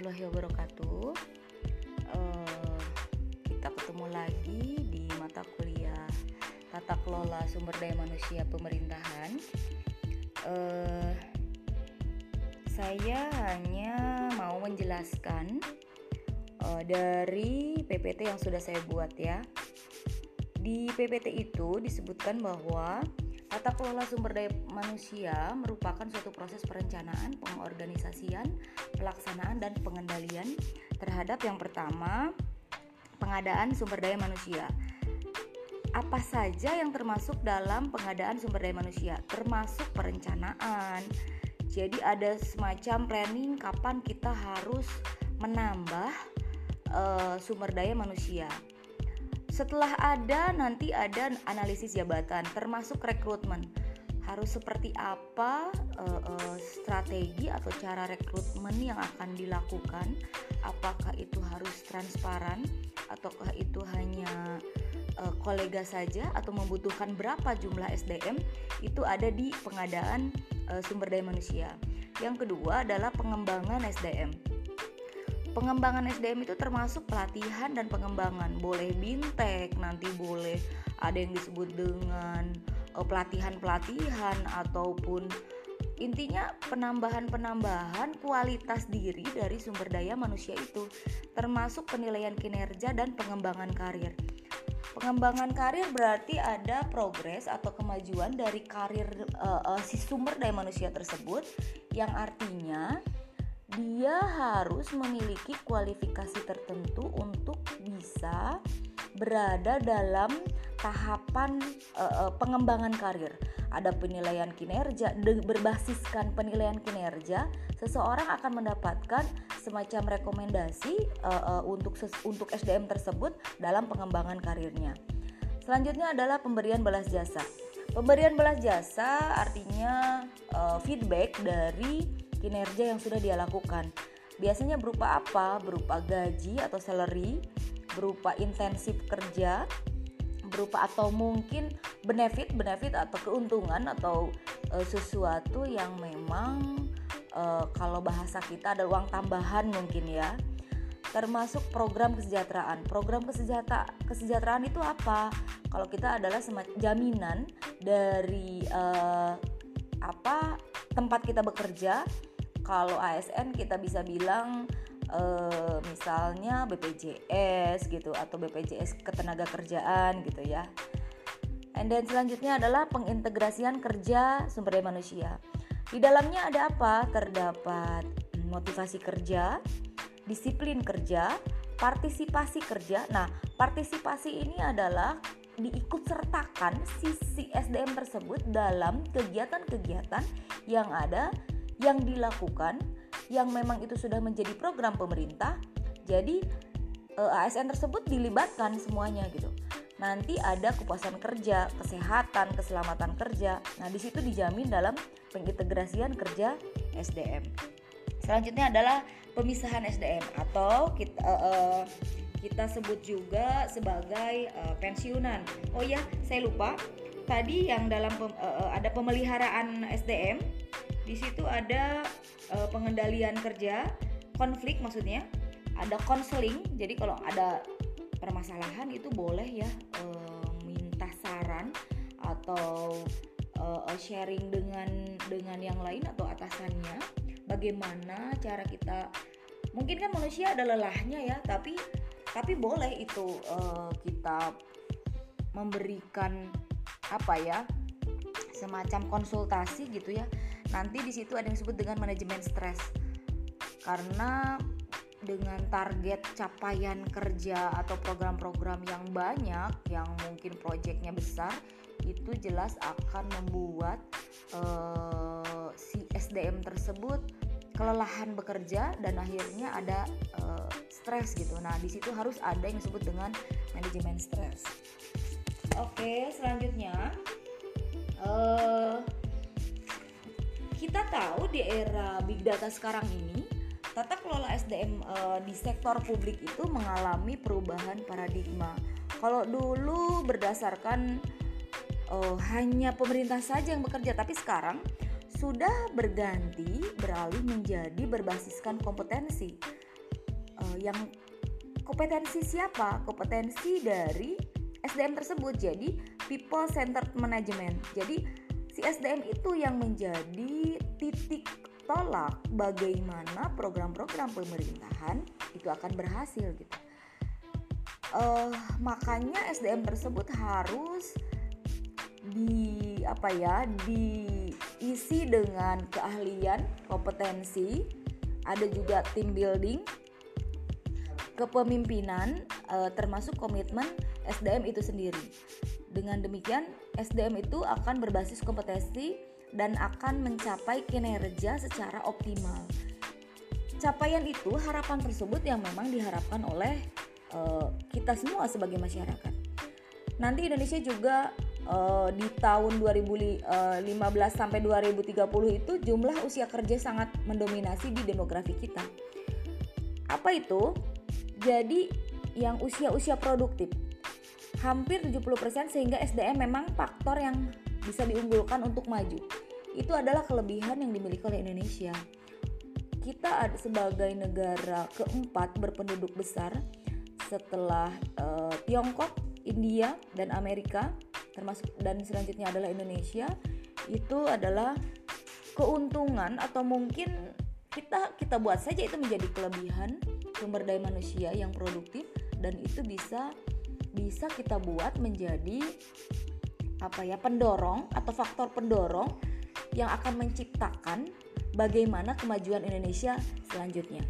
warahmatullahi wabarakatuh. Uh, kita ketemu lagi di mata kuliah Tata Kelola Sumber Daya Manusia Pemerintahan. Uh, saya hanya mau menjelaskan uh, dari PPT yang sudah saya buat ya. Di PPT itu disebutkan bahwa Tata kelola sumber daya manusia merupakan suatu proses perencanaan, pengorganisasian, pelaksanaan, dan pengendalian terhadap yang pertama, pengadaan sumber daya manusia. Apa saja yang termasuk dalam pengadaan sumber daya manusia? Termasuk perencanaan. Jadi ada semacam planning kapan kita harus menambah uh, sumber daya manusia setelah ada nanti ada analisis jabatan termasuk rekrutmen. Harus seperti apa uh, uh, strategi atau cara rekrutmen yang akan dilakukan? Apakah itu harus transparan ataukah itu hanya uh, kolega saja atau membutuhkan berapa jumlah SDM? Itu ada di pengadaan uh, sumber daya manusia. Yang kedua adalah pengembangan SDM pengembangan SDM itu termasuk pelatihan dan pengembangan boleh bintek nanti boleh ada yang disebut dengan pelatihan-pelatihan ataupun intinya penambahan-penambahan kualitas diri dari sumber daya manusia itu termasuk penilaian kinerja dan pengembangan karir. Pengembangan karir berarti ada progres atau kemajuan dari karir uh, uh, si sumber daya manusia tersebut yang artinya dia harus memiliki kualifikasi tertentu untuk bisa berada dalam tahapan uh, pengembangan karir. Ada penilaian kinerja, berbasiskan penilaian kinerja, seseorang akan mendapatkan semacam rekomendasi uh, uh, untuk untuk SDM tersebut dalam pengembangan karirnya. Selanjutnya adalah pemberian balas jasa. Pemberian balas jasa artinya uh, feedback dari kinerja yang sudah dia lakukan. Biasanya berupa apa? Berupa gaji atau salary, berupa intensif kerja, berupa atau mungkin benefit, benefit atau keuntungan atau e, sesuatu yang memang e, kalau bahasa kita ada uang tambahan mungkin ya. Termasuk program kesejahteraan. Program kesejahteraan kesejahteraan itu apa? Kalau kita adalah jaminan dari e, apa tempat kita bekerja kalau ASN kita bisa bilang uh, misalnya BPJS gitu atau BPJS ketenaga kerjaan gitu ya. And then selanjutnya adalah pengintegrasian kerja sumber daya manusia. Di dalamnya ada apa? Terdapat motivasi kerja, disiplin kerja, partisipasi kerja. Nah, partisipasi ini adalah diikut sertakan sisi SDM tersebut dalam kegiatan-kegiatan yang ada yang dilakukan yang memang itu sudah menjadi program pemerintah. Jadi eh, ASN tersebut dilibatkan semuanya gitu. Nanti ada kepuasan kerja, kesehatan, keselamatan kerja. Nah, di situ dijamin dalam pengintegrasian kerja SDM. Selanjutnya adalah pemisahan SDM atau kita uh, uh, kita sebut juga sebagai uh, pensiunan. Oh ya, saya lupa. Tadi yang dalam pem, uh, ada pemeliharaan SDM di situ ada uh, pengendalian kerja, konflik maksudnya, ada konseling. Jadi kalau ada permasalahan itu boleh ya uh, minta saran atau uh, sharing dengan dengan yang lain atau atasannya. Bagaimana cara kita mungkin kan manusia ada lelahnya ya, tapi tapi boleh itu uh, kita memberikan apa ya semacam konsultasi gitu ya Nanti di situ ada yang disebut dengan manajemen stres. Karena dengan target capaian kerja atau program-program yang banyak yang mungkin proyeknya besar itu jelas akan membuat uh, si SDM tersebut kelelahan bekerja dan akhirnya ada uh, stres gitu. Nah, di situ harus ada yang disebut dengan manajemen stres. Oke, selanjutnya uh, kita tahu di era big data sekarang ini tata kelola SDM e, eh, di sektor publik itu mengalami perubahan paradigma. Kalau dulu berdasarkan e, hanya pemerintah saja yang bekerja, tapi sekarang sudah berganti beralih menjadi berbasiskan kompetensi. uh, yang kompetensi siapa kompetensi dari SDM tersebut jadi people centered management jadi si SDM itu yang menjadi titik tolak bagaimana program-program pemerintahan itu akan berhasil gitu. Uh, makanya SDM tersebut harus di apa ya diisi dengan keahlian kompetensi ada juga team building kepemimpinan uh, termasuk komitmen SDM itu sendiri. Dengan demikian SDM itu akan berbasis kompetensi dan akan mencapai kinerja secara optimal capaian itu harapan tersebut yang memang diharapkan oleh uh, kita semua sebagai masyarakat nanti Indonesia juga uh, di tahun 2015 eh, sampai 2030 itu jumlah usia kerja sangat mendominasi di demografi kita. Apa itu? Jadi yang usia-usia produktif hampir 70% sehingga SDM memang faktor yang bisa diunggulkan untuk maju. Itu adalah kelebihan yang dimiliki oleh Indonesia. Kita sebagai negara keempat berpenduduk besar setelah uh, Tiongkok, India, dan Amerika termasuk dan selanjutnya adalah Indonesia itu adalah keuntungan atau mungkin kita kita buat saja itu menjadi kelebihan sumber daya manusia yang produktif dan itu bisa bisa kita buat menjadi apa ya pendorong atau faktor pendorong yang akan menciptakan bagaimana kemajuan Indonesia selanjutnya.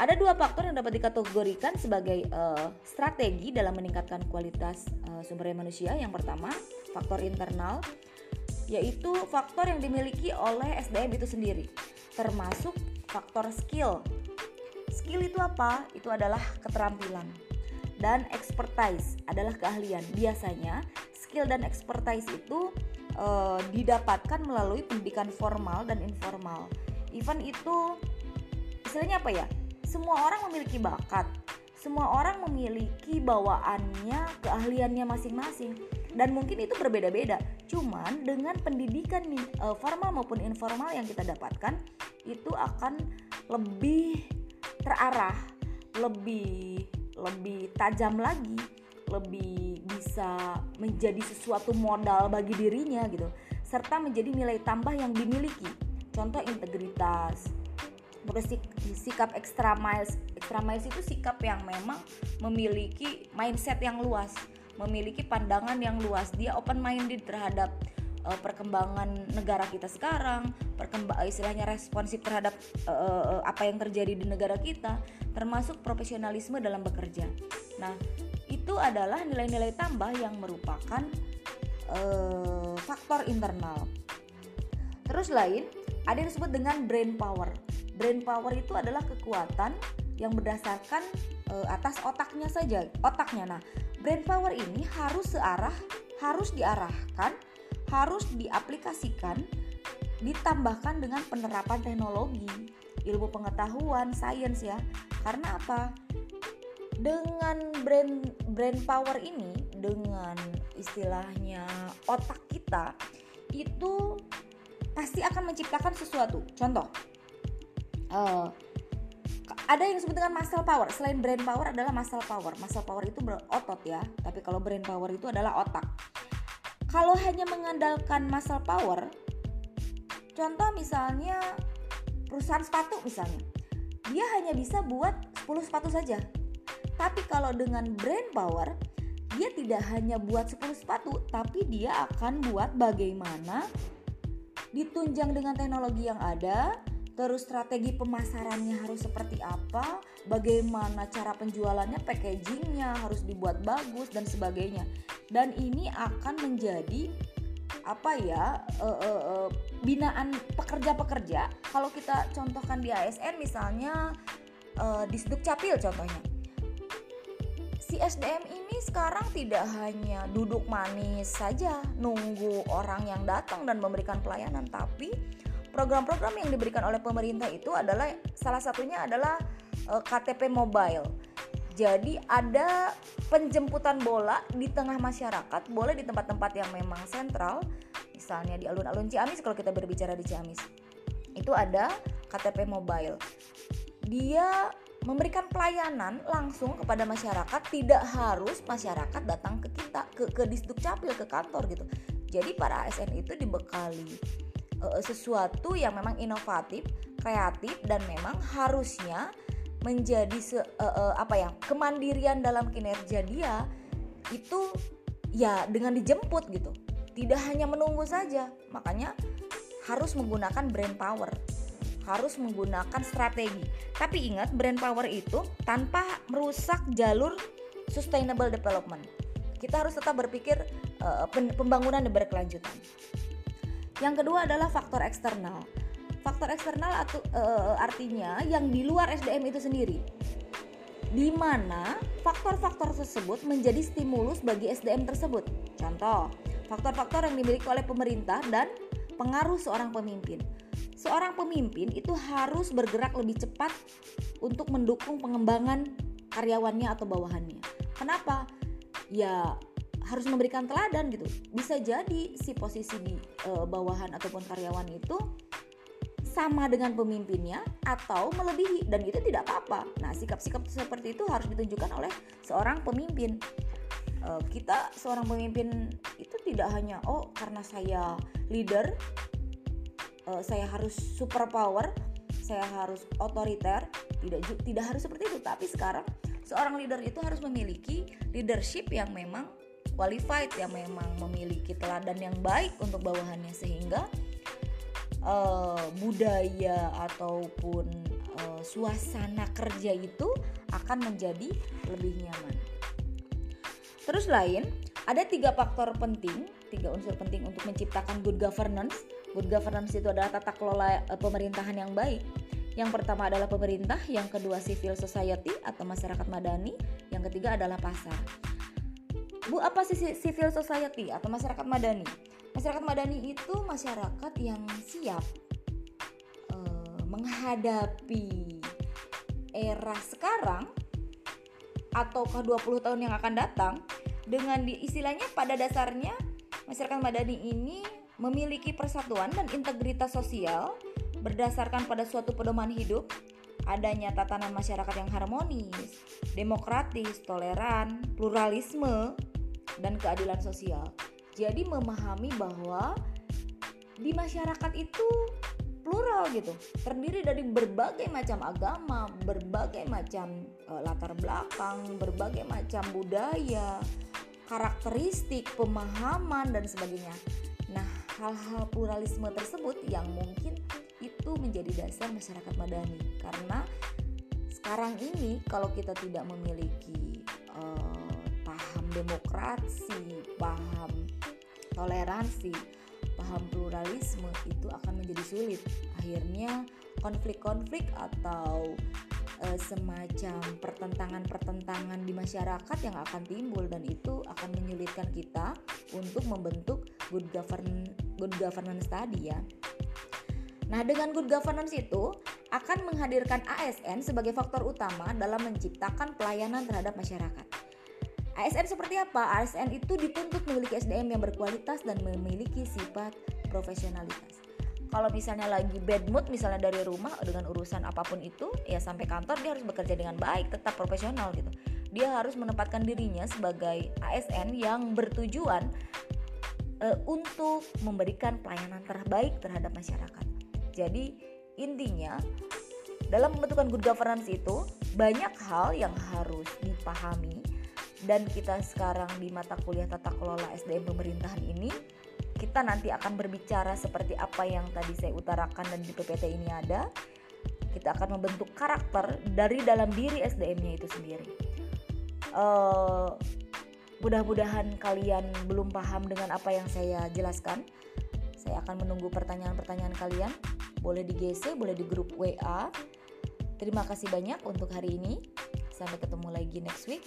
Ada dua faktor yang dapat dikategorikan sebagai uh, strategi dalam meningkatkan kualitas uh, sumber daya manusia. Yang pertama, faktor internal, yaitu faktor yang dimiliki oleh SDM itu sendiri, termasuk faktor skill. Skill itu apa? Itu adalah keterampilan. Dan expertise adalah keahlian. Biasanya skill dan expertise itu uh, didapatkan melalui pendidikan formal dan informal. Even itu istilahnya apa ya? semua orang memiliki bakat, semua orang memiliki bawaannya, keahliannya masing-masing dan mungkin itu berbeda-beda. Cuman dengan pendidikan uh, formal maupun informal yang kita dapatkan itu akan lebih terarah, lebih lebih tajam lagi, lebih bisa menjadi sesuatu modal bagi dirinya gitu, serta menjadi nilai tambah yang dimiliki. Contoh integritas, bersikap extra miles extra miles itu sikap yang memang memiliki mindset yang luas memiliki pandangan yang luas dia open minded terhadap uh, perkembangan negara kita sekarang perkembang istilahnya responsif terhadap uh, apa yang terjadi di negara kita termasuk profesionalisme dalam bekerja. Nah itu adalah nilai-nilai tambah yang merupakan uh, faktor internal. Terus lain ada yang disebut dengan brain power. Brain power itu adalah kekuatan yang berdasarkan e, atas otaknya saja otaknya. Nah brain power ini harus searah harus diarahkan harus diaplikasikan ditambahkan dengan penerapan teknologi ilmu pengetahuan sains ya karena apa dengan brain brain power ini dengan istilahnya otak kita itu pasti akan menciptakan sesuatu contoh uh, ada yang disebut dengan muscle power. Selain brain power adalah muscle power. Muscle power itu berotot ya, tapi kalau brain power itu adalah otak. Kalau hanya mengandalkan muscle power, contoh misalnya perusahaan sepatu misalnya, dia hanya bisa buat 10 sepatu saja. Tapi kalau dengan brain power, dia tidak hanya buat 10 sepatu, tapi dia akan buat bagaimana ditunjang dengan teknologi yang ada, terus strategi pemasarannya harus seperti apa, bagaimana cara penjualannya, packagingnya harus dibuat bagus dan sebagainya. Dan ini akan menjadi apa ya uh, uh, uh, binaan pekerja-pekerja. Kalau kita contohkan di ASN misalnya uh, di Capil contohnya, si SDM ini sekarang tidak hanya duduk manis saja nunggu orang yang datang dan memberikan pelayanan, tapi program-program yang diberikan oleh pemerintah itu adalah salah satunya adalah eh, KTP mobile. Jadi ada penjemputan bola di tengah masyarakat, boleh di tempat-tempat yang memang sentral, misalnya di alun-alun Ciamis kalau kita berbicara di Ciamis. Itu ada KTP mobile. Dia memberikan pelayanan langsung kepada masyarakat tidak harus masyarakat datang ke kita ke ke disduk capil ke kantor gitu jadi para ASN itu dibekali uh, sesuatu yang memang inovatif kreatif dan memang harusnya menjadi se, uh, uh, apa ya kemandirian dalam kinerja dia itu ya dengan dijemput gitu tidak hanya menunggu saja makanya harus menggunakan brain power harus menggunakan strategi. Tapi ingat, brand power itu tanpa merusak jalur sustainable development. Kita harus tetap berpikir uh, pembangunan berkelanjutan. Yang kedua adalah faktor eksternal. Faktor eksternal atau, uh, artinya yang di luar SDM itu sendiri. Di mana faktor-faktor tersebut menjadi stimulus bagi SDM tersebut. Contoh, faktor-faktor yang dimiliki oleh pemerintah dan pengaruh seorang pemimpin seorang pemimpin itu harus bergerak lebih cepat untuk mendukung pengembangan karyawannya atau bawahannya. Kenapa? Ya harus memberikan teladan gitu. Bisa jadi si posisi di e, bawahan ataupun karyawan itu sama dengan pemimpinnya atau melebihi dan itu tidak apa-apa. Nah, sikap-sikap seperti itu harus ditunjukkan oleh seorang pemimpin. E, kita seorang pemimpin itu tidak hanya oh karena saya leader uh, saya harus super power, saya harus otoriter, tidak tidak harus seperti itu. Tapi sekarang seorang leader itu harus memiliki leadership yang memang qualified, yang memang memiliki teladan yang baik untuk bawahannya sehingga uh, budaya ataupun uh, suasana kerja itu akan menjadi lebih nyaman. Terus lain, ada tiga faktor penting, tiga unsur penting untuk menciptakan good governance Good governance itu adalah tata kelola eh, pemerintahan yang baik. Yang pertama adalah pemerintah, yang kedua civil society atau masyarakat madani, yang ketiga adalah pasar. Bu, apa sih civil society atau masyarakat madani? Masyarakat madani itu masyarakat yang siap uh, menghadapi era sekarang atau ke 20 tahun yang akan datang dengan di, istilahnya pada dasarnya masyarakat madani ini memiliki persatuan dan integritas sosial berdasarkan pada suatu pedoman hidup, adanya tatanan masyarakat yang harmonis, demokratis, toleran, pluralisme, dan keadilan sosial. Jadi memahami bahwa di masyarakat itu plural gitu, terdiri dari berbagai macam agama, berbagai macam uh, latar belakang, berbagai macam budaya, karakteristik, pemahaman dan sebagainya. Nah, hal-hal pluralisme tersebut yang mungkin itu menjadi dasar masyarakat madani karena sekarang ini kalau kita tidak memiliki demokrasi, paham toleransi, paham pluralisme itu akan menjadi sulit. Akhirnya konflik-konflik atau uh, semacam pertentangan-pertentangan di masyarakat yang akan timbul dan itu akan menyulitkan kita untuk membentuk good govern good governance tadi ya. Nah, dengan good governance itu akan menghadirkan ASN sebagai faktor utama dalam menciptakan pelayanan terhadap masyarakat. ASN seperti apa? ASN itu dituntut memiliki SDM yang berkualitas dan memiliki sifat profesionalitas. Kalau misalnya lagi bad mood misalnya dari rumah dengan urusan apa pun itu ya sampai kantor dia harus bekerja dengan baik tetap profesional gitu. Dia harus menempatkan dirinya sebagai ASN yang bertujuan uh, untuk memberikan pelayanan terbaik terhadap masyarakat. Jadi intinya dalam pembentukan good governance itu banyak hal yang harus dipahami dan kita sekarang di mata kuliah tata kelola SDM pemerintahan ini kita nanti akan berbicara seperti apa yang tadi saya utarakan dan di PPT ini ada. Kita akan membentuk karakter dari dalam diri SDM-nya itu sendiri. Uh, mudah-mudahan kalian belum paham dengan apa yang saya jelaskan. Saya akan menunggu pertanyaan-pertanyaan kalian. Boleh di GC, boleh di grup WA. Terima kasih banyak untuk hari ini. Sampai ketemu lagi next week.